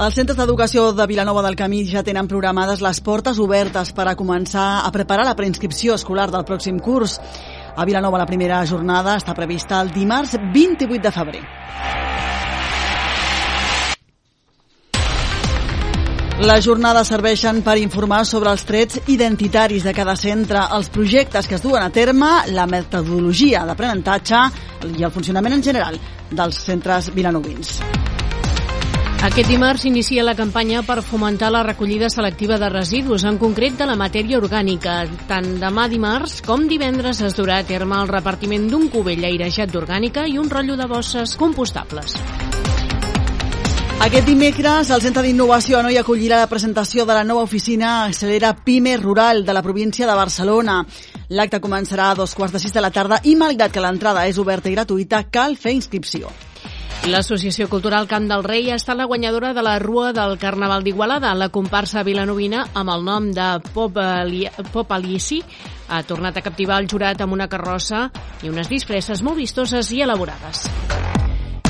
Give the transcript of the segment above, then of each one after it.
Els centres d'educació de Vilanova del Camí ja tenen programades les portes obertes per a començar a preparar la preinscripció escolar del pròxim curs. A Vilanova la primera jornada està prevista el dimarts 28 de febrer. Les jornades serveixen per informar sobre els trets identitaris de cada centre, els projectes que es duen a terme, la metodologia d'aprenentatge i el funcionament en general dels centres vilanovins. Aquest dimarts inicia la campanya per fomentar la recollida selectiva de residus, en concret de la matèria orgànica. Tant demà dimarts com divendres es durà a terme el repartiment d'un cubell airejat d'orgànica i un rotllo de bosses compostables. Aquest dimecres, el Centre d'Innovació a Noi acollirà la presentació de la nova oficina Accelera Pime Rural de la província de Barcelona. L'acte començarà a dos quarts de sis de la tarda i, malgrat que l'entrada és oberta i gratuïta, cal fer inscripció. L'Associació Cultural Camp del Rei ha estat la guanyadora de la Rua del Carnaval d'Igualada. La comparsa vilanovina, amb el nom de Pop, Ali Pop Alici, ha tornat a captivar el jurat amb una carrossa i unes disfresses molt vistoses i elaborades.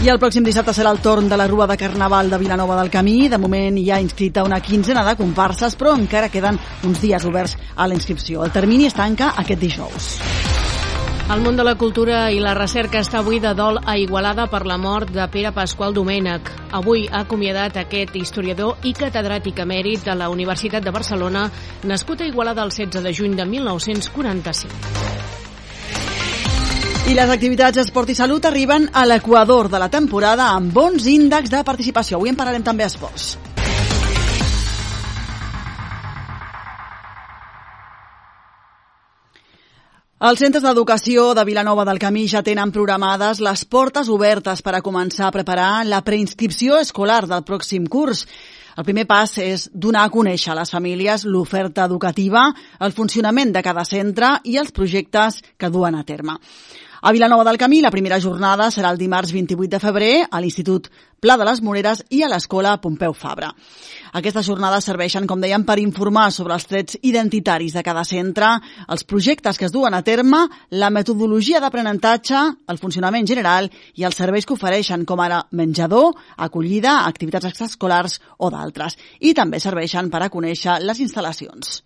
I el pròxim dissabte serà el torn de la Rua de Carnaval de Vilanova del Camí. De moment hi ha inscrita una quinzena de comparses, però encara queden uns dies oberts a la inscripció. El termini es tanca aquest dijous. El món de la cultura i la recerca està avui de dol a Igualada per la mort de Pere Pasqual Domènech. Avui ha acomiadat aquest historiador i catedràtic emèrit de la Universitat de Barcelona, nascut a Igualada el 16 de juny de 1945. I les activitats Esport i Salut arriben a l'equador de la temporada amb bons índexs de participació. Avui en parlarem també a esports. Els centres d'educació de Vilanova del Camí ja tenen programades les portes obertes per a començar a preparar la preinscripció escolar del pròxim curs. El primer pas és donar a conèixer a les famílies l'oferta educativa, el funcionament de cada centre i els projectes que duen a terme. A Vilanova del Camí, la primera jornada serà el dimarts 28 de febrer a l'Institut Pla de les Moreres i a l'Escola Pompeu Fabra. Aquestes jornades serveixen, com dèiem, per informar sobre els trets identitaris de cada centre, els projectes que es duen a terme, la metodologia d'aprenentatge, el funcionament general i els serveis que ofereixen, com ara menjador, acollida, activitats extraescolars o d'altres. I també serveixen per a conèixer les instal·lacions.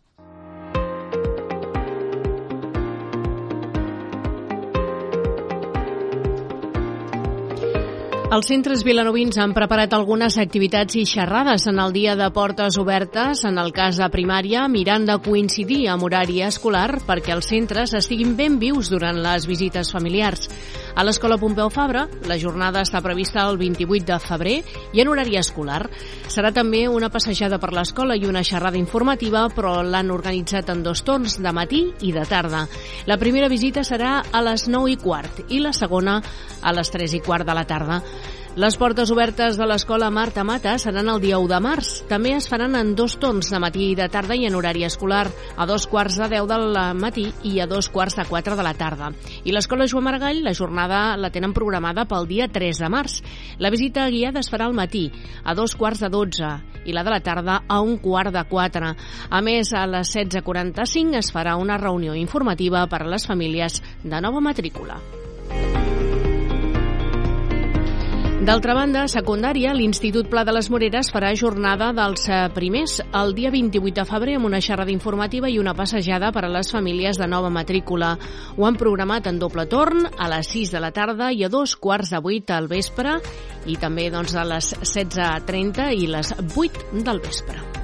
Els centres vilanovins han preparat algunes activitats i xerrades en el dia de portes obertes, en el cas de primària, mirant de coincidir amb horari escolar perquè els centres estiguin ben vius durant les visites familiars. A l'Escola Pompeu Fabra, la jornada està prevista el 28 de febrer i en horari escolar. Serà també una passejada per l'escola i una xerrada informativa, però l'han organitzat en dos torns, de matí i de tarda. La primera visita serà a les 9 i quart i la segona a les 3 i quart de la tarda. Les portes obertes de l'escola Marta Mata seran el dia 1 de març. També es faran en dos tons de matí i de tarda i en horari escolar, a dos quarts de 10 del matí i a dos quarts de 4 de la tarda. I l'escola Joan Maragall, la jornada la tenen programada pel dia 3 de març. La visita guiada es farà al matí, a dos quarts de 12 i la de la tarda a un quart de 4. A més, a les 16.45 es farà una reunió informativa per a les famílies de nova matrícula. D'altra banda, a secundària, l'Institut Pla de les Moreres farà jornada dels eh, primers el dia 28 de febrer amb una xerrada informativa i una passejada per a les famílies de nova matrícula. Ho han programat en doble torn a les 6 de la tarda i a dos quarts de 8 al vespre i també doncs, a les 16.30 i les 8 del vespre.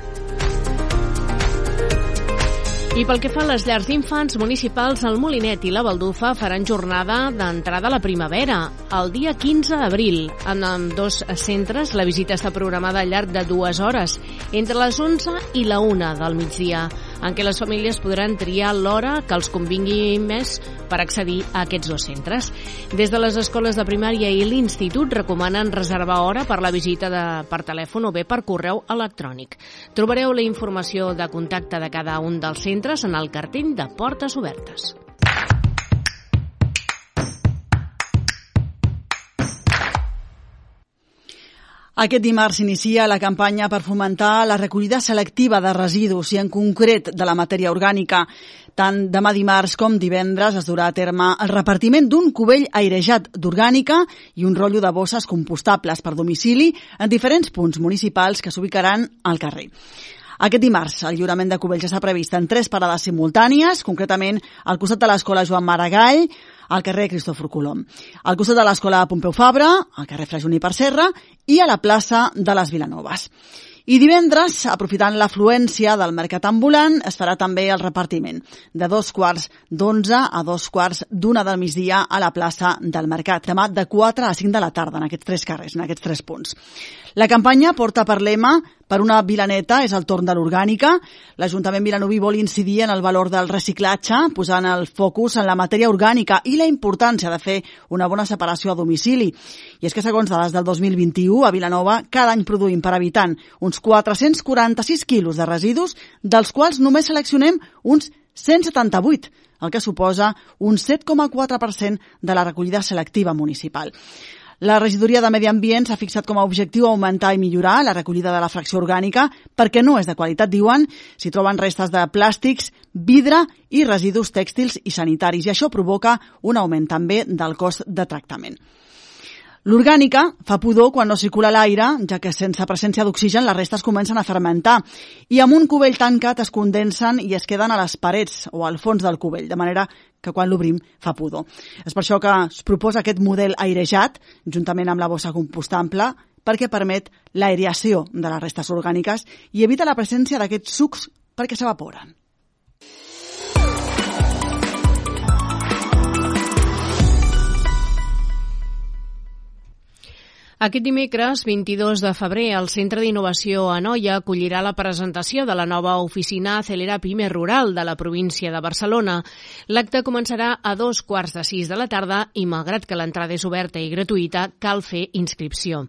I pel que fa a les llars d'infants municipals, el Molinet i la Baldufa faran jornada d'entrada a la primavera, el dia 15 d'abril. En dos centres, la visita està programada al llarg de dues hores, entre les 11 i la 1 del migdia en què les famílies podran triar l'hora que els convingui més per accedir a aquests dos centres. Des de les escoles de primària i l'institut recomanen reservar hora per la visita de, per telèfon o bé per correu electrònic. Trobareu la informació de contacte de cada un dels centres en el cartell de Portes Obertes. Aquest dimarts s'inicia la campanya per fomentar la recollida selectiva de residus i en concret de la matèria orgànica. Tant demà dimarts com divendres es durà a terme el repartiment d'un cubell airejat d'orgànica i un rotllo de bosses compostables per domicili en diferents punts municipals que s'ubicaran al carrer. Aquest dimarts el lliurament de cubells està previst en tres parades simultànies, concretament al costat de l'escola Joan Maragall, al carrer Cristòfor Colom, al costat de l'escola Pompeu Fabra, al carrer Frajuni per Serra i a la plaça de les Vilanoves. I divendres, aprofitant l'afluència del mercat ambulant, es farà també el repartiment de dos quarts d'onze a dos quarts d'una del migdia a la plaça del mercat. Demà de 4 a 5 de la tarda en aquests tres carrers, en aquests tres punts. La campanya porta per lema per una vila neta és el torn de l'orgànica. L'Ajuntament vilanoví vol incidir en el valor del reciclatge, posant el focus en la matèria orgànica i la importància de fer una bona separació a domicili. I és que, segons dades del 2021, a Vilanova cada any produïm per habitant uns 446 quilos de residus, dels quals només seleccionem uns 178, el que suposa un 7,4% de la recollida selectiva municipal. La regidoria de Medi Ambient s'ha fixat com a objectiu augmentar i millorar la recollida de la fracció orgànica perquè no és de qualitat, diuen, si troben restes de plàstics, vidre i residus tèxtils i sanitaris i això provoca un augment també del cost de tractament. L'orgànica fa pudor quan no circula l'aire, ja que sense presència d'oxigen les restes comencen a fermentar i amb un cubell tancat es condensen i es queden a les parets o al fons del cubell, de manera que quan l'obrim fa pudor. És per això que es proposa aquest model airejat, juntament amb la bossa compostable, perquè permet l'aereació de les restes orgàniques i evita la presència d'aquests sucs perquè s'evaporen. Aquest dimecres, 22 de febrer, el Centre d'Innovació a Noia acollirà la presentació de la nova oficina Acelera Pime Rural de la província de Barcelona. L'acte començarà a dos quarts de sis de la tarda i, malgrat que l'entrada és oberta i gratuïta, cal fer inscripció.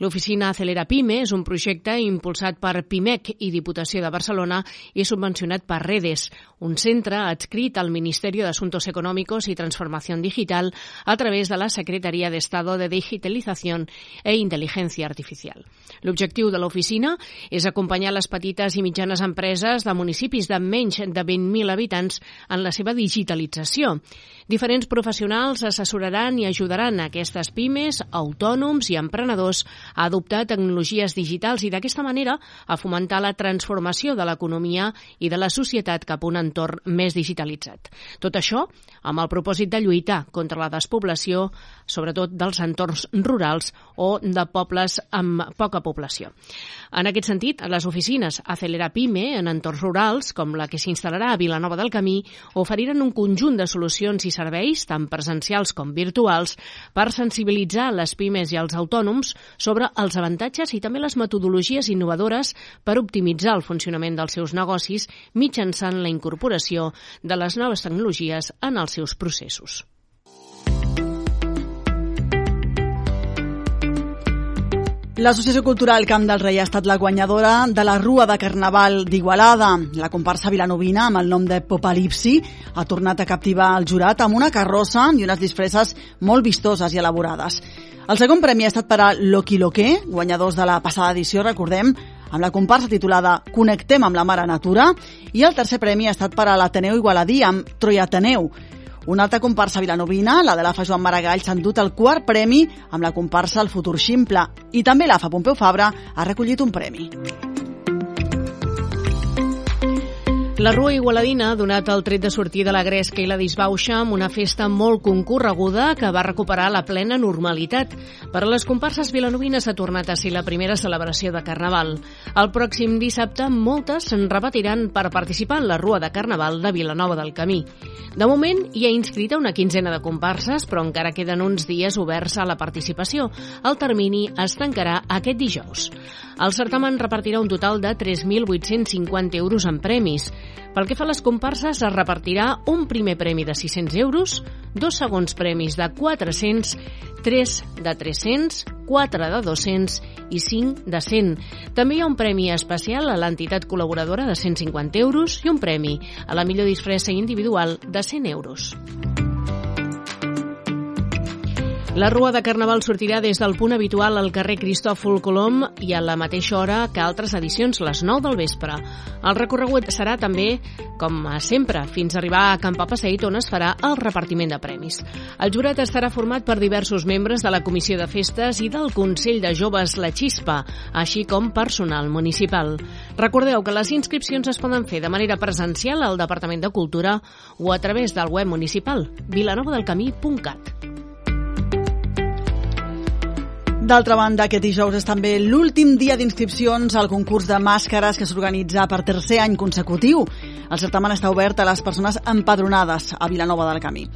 L'oficina Acelera Pime és un projecte impulsat per PIMEC i Diputació de Barcelona i subvencionat per Redes, un centre adscrit al Ministeri d'Assumptos Econòmics i Transformació Digital a través de la Secretaria d'Estado de Digitalització e intel·ligència artificial. L'objectiu de l'oficina és acompanyar les petites i mitjanes empreses de municipis de menys de 20.000 habitants en la seva digitalització. Diferents professionals assessoraran i ajudaran a aquestes pimes, autònoms i emprenedors a adoptar tecnologies digitals i d'aquesta manera a fomentar la transformació de l'economia i de la societat cap a un entorn més digitalitzat. Tot això amb el propòsit de lluitar contra la despoblació, sobretot dels entorns rurals o de pobles amb poca població. En aquest sentit, les oficines Acelera Pime en entorns rurals, com la que s'instal·larà a Vilanova del Camí, oferiran un conjunt de solucions i serveis, tant presencials com virtuals, per sensibilitzar les pimes i els autònoms sobre els avantatges i també les metodologies innovadores per optimitzar el funcionament dels seus negocis mitjançant la incorporació de les noves tecnologies en els seus processos. L'Associació Cultural Camp del Rei ha estat la guanyadora de la Rua de Carnaval d'Igualada. La comparsa vilanovina, amb el nom de Popalipsi, ha tornat a captivar el jurat amb una carrossa i unes disfresses molt vistoses i elaborades. El segon premi ha estat per a Loki Loqué, guanyadors de la passada edició, recordem, amb la comparsa titulada Connectem amb la mare natura, i el tercer premi ha estat per a l'Ateneu Igualadí amb Troiateneu, una altra comparsa vilanovina, la de l'AFA Joan Maragall, s'ha endut el quart premi amb la comparsa El Futur Ximple i també l'AFA Pompeu Fabra ha recollit un premi. La Rua Igualadina ha donat el tret de sortir de la Gresca i la Disbauxa amb una festa molt concorreguda que va recuperar la plena normalitat. Per a les comparses vilanovines ha tornat a ser la primera celebració de Carnaval. El pròxim dissabte moltes se'n repetiran per participar en la Rua de Carnaval de Vilanova del Camí. De moment hi ha inscrita una quinzena de comparses, però encara queden uns dies oberts a la participació. El termini es tancarà aquest dijous. El certamen repartirà un total de 3.850 euros en premis. Pel que fa a les comparses, es repartirà un primer premi de 600 euros, dos segons premis de 400, tres de 300, quatre de 200 i 5 de 100. També hi ha un premi especial a l'entitat col·laboradora de 150 euros i un premi a la millor disfressa individual de 100 euros. La Rua de Carnaval sortirà des del punt habitual al carrer Cristòfol Colom i a la mateixa hora que altres edicions, les 9 del vespre. El recorregut serà també, com sempre, fins a arribar a Camp Passeït, on es farà el repartiment de premis. El jurat estarà format per diversos membres de la Comissió de Festes i del Consell de Joves La Xispa, així com personal municipal. Recordeu que les inscripcions es poden fer de manera presencial al Departament de Cultura o a través del web municipal vilanovadelcamí.cat. D'altra banda, aquest dijous és també l'últim dia d'inscripcions al concurs de màscares que s'organitza per tercer any consecutiu. El certamen està obert a les persones empadronades a Vilanova del Camí.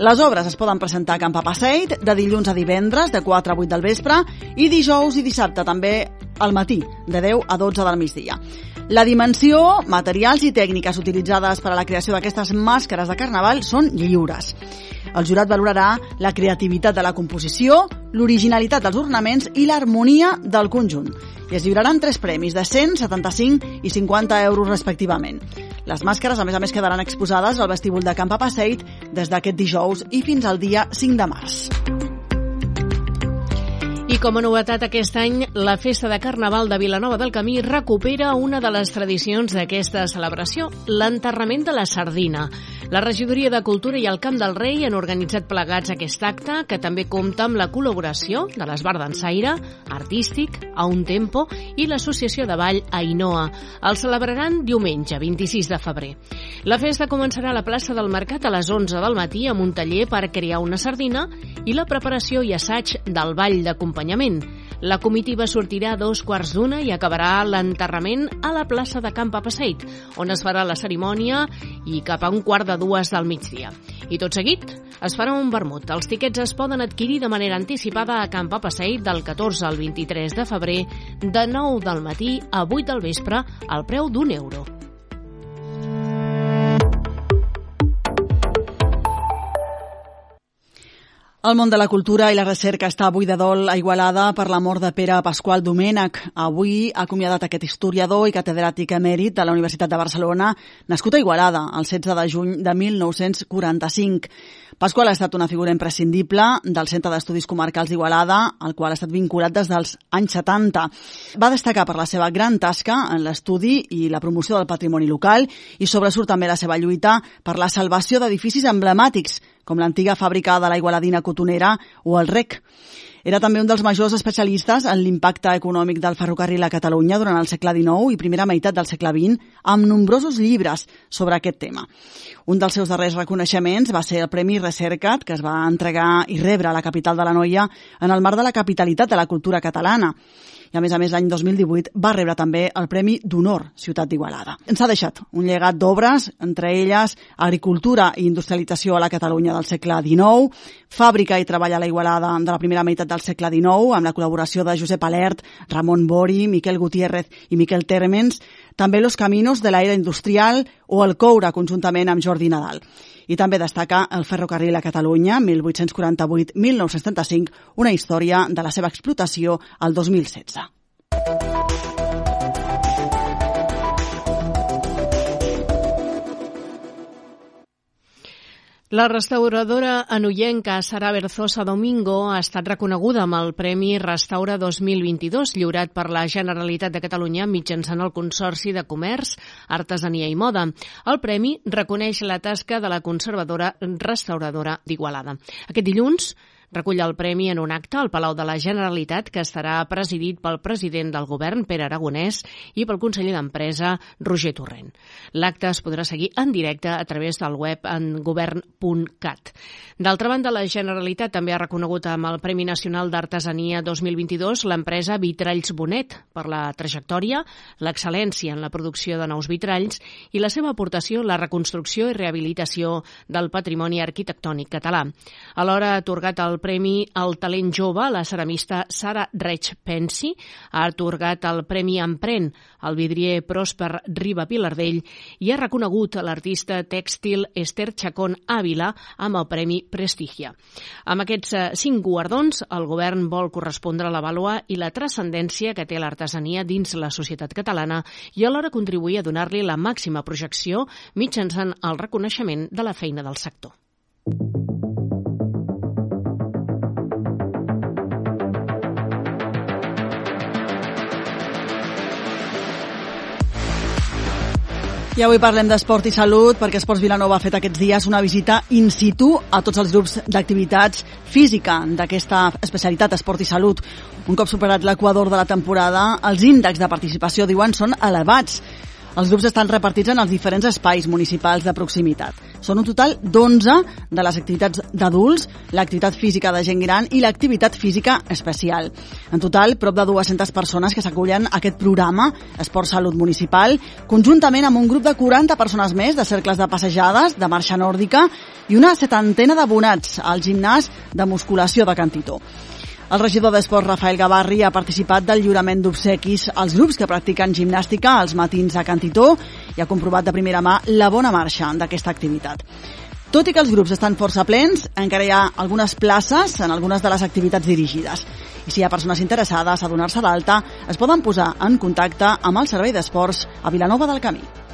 Les obres es poden presentar a Camp Passeig de dilluns a divendres de 4 a 8 del vespre i dijous i dissabte també al matí de 10 a 12 del migdia. La dimensió, materials i tècniques utilitzades per a la creació d'aquestes màscares de carnaval són lliures. El jurat valorarà la creativitat de la composició, l'originalitat dels ornaments i l'harmonia del conjunt. I es lliuraran tres premis de 100, 75 i 50 euros respectivament. Les màscares, a més a més, quedaran exposades al vestíbul de Camp Passeig des d'aquest dijous i fins al dia 5 de març. I com a novetat aquest any, la Festa de Carnaval de Vilanova del Camí recupera una de les tradicions d'aquesta celebració, l'enterrament de la sardina. La Regidoria de Cultura i el Camp del Rei han organitzat plegats aquest acte, que també compta amb la col·laboració de l'Esbar d'Ensaire, Artístic, A un Tempo i l'Associació de Ball Ainoa. El celebraran diumenge, 26 de febrer. La festa començarà a la plaça del Mercat a les 11 del matí amb un taller per crear una sardina i la preparació i assaig del ball d'acompanyament. La comitiva sortirà a dos quarts d'una i acabarà l'enterrament a la plaça de Camp Passeig, on es farà la cerimònia i cap a un quart de dues del migdia. I tot seguit es farà un vermut. Els tiquets es poden adquirir de manera anticipada a Camp Passeig del 14 al 23 de febrer de 9 del matí a 8 del vespre al preu d'un euro. El món de la cultura i la recerca està avui de dol a Igualada per la mort de Pere Pasqual Domènech. Avui ha acomiadat aquest historiador i catedràtic emèrit de la Universitat de Barcelona, nascut a Igualada, el 16 de juny de 1945. Pasqual ha estat una figura imprescindible del Centre d'Estudis Comarcals d'Igualada, al qual ha estat vinculat des dels anys 70. Va destacar per la seva gran tasca en l'estudi i la promoció del patrimoni local i sobresurt també la seva lluita per la salvació d'edificis emblemàtics, com l'antiga fàbrica de la Igualadina Cotonera o el REC. Era també un dels majors especialistes en l'impacte econòmic del ferrocarril a Catalunya durant el segle XIX i primera meitat del segle XX, amb nombrosos llibres sobre aquest tema. Un dels seus darrers reconeixements va ser el Premi Recercat, que es va entregar i rebre a la capital de la Noia en el marc de la capitalitat de la cultura catalana i a més a més l'any 2018 va rebre també el Premi d'Honor Ciutat d'Igualada. Ens ha deixat un llegat d'obres, entre elles agricultura i industrialització a la Catalunya del segle XIX, fàbrica i treball a la Igualada de la primera meitat del segle XIX, amb la col·laboració de Josep Alert, Ramon Bori, Miquel Gutiérrez i Miquel Termens, també Los Caminos de la Industrial o el Coure, conjuntament amb Jordi Nadal. I també destaca el ferrocarril a Catalunya, 1848-1975, una història de la seva explotació al 2016. La restauradora anoyenca Sara Berzosa Domingo ha estat reconeguda amb el Premi Restaura 2022 lliurat per la Generalitat de Catalunya mitjançant el Consorci de Comerç, Artesania i Moda. El premi reconeix la tasca de la conservadora restauradora d'Igualada. Aquest dilluns recull el premi en un acte al Palau de la Generalitat que estarà presidit pel president del govern, Pere Aragonès, i pel conseller d'Empresa, Roger Torrent. L'acte es podrà seguir en directe a través del web en govern.cat. D'altra banda, la Generalitat també ha reconegut amb el Premi Nacional d'Artesania 2022 l'empresa Vitralls Bonet per la trajectòria, l'excel·lència en la producció de nous vitralls i la seva aportació a la reconstrucció i rehabilitació del patrimoni arquitectònic català. Alhora ha atorgat el Premi al Talent Jove, la ceramista Sara Reig Pensi, ha atorgat el Premi Empren al vidrier Pròsper Riba Pilardell i ha reconegut l'artista tèxtil Esther Chacón Ávila amb el Premi Prestigia. Amb aquests eh, cinc guardons, el govern vol correspondre a la vàlua i la transcendència que té l'artesania dins la societat catalana i alhora contribuir a donar-li la màxima projecció mitjançant el reconeixement de la feina del sector. I avui parlem d'esport i salut perquè Esports Vilanova ha fet aquests dies una visita in situ a tots els grups d'activitats física d'aquesta especialitat esport i salut. Un cop superat l'equador de la temporada, els índexs de participació, diuen, són elevats. Els grups estan repartits en els diferents espais municipals de proximitat. Són un total d'11 de les activitats d'adults, l'activitat física de gent gran i l'activitat física especial. En total, prop de 200 persones que s'acullen a aquest programa Esport Salut Municipal, conjuntament amb un grup de 40 persones més de cercles de passejades, de marxa nòrdica i una setantena d'abonats al gimnàs de musculació de Cantitó. El regidor d'Esports, Rafael Gavarri, ha participat del lliurament d'obsequis als grups que practiquen gimnàstica als matins a Cantitó i ha comprovat de primera mà la bona marxa d'aquesta activitat. Tot i que els grups estan força plens, encara hi ha algunes places en algunes de les activitats dirigides. I si hi ha persones interessades a donar-se d'alta, es poden posar en contacte amb el Servei d'Esports a Vilanova del Camí.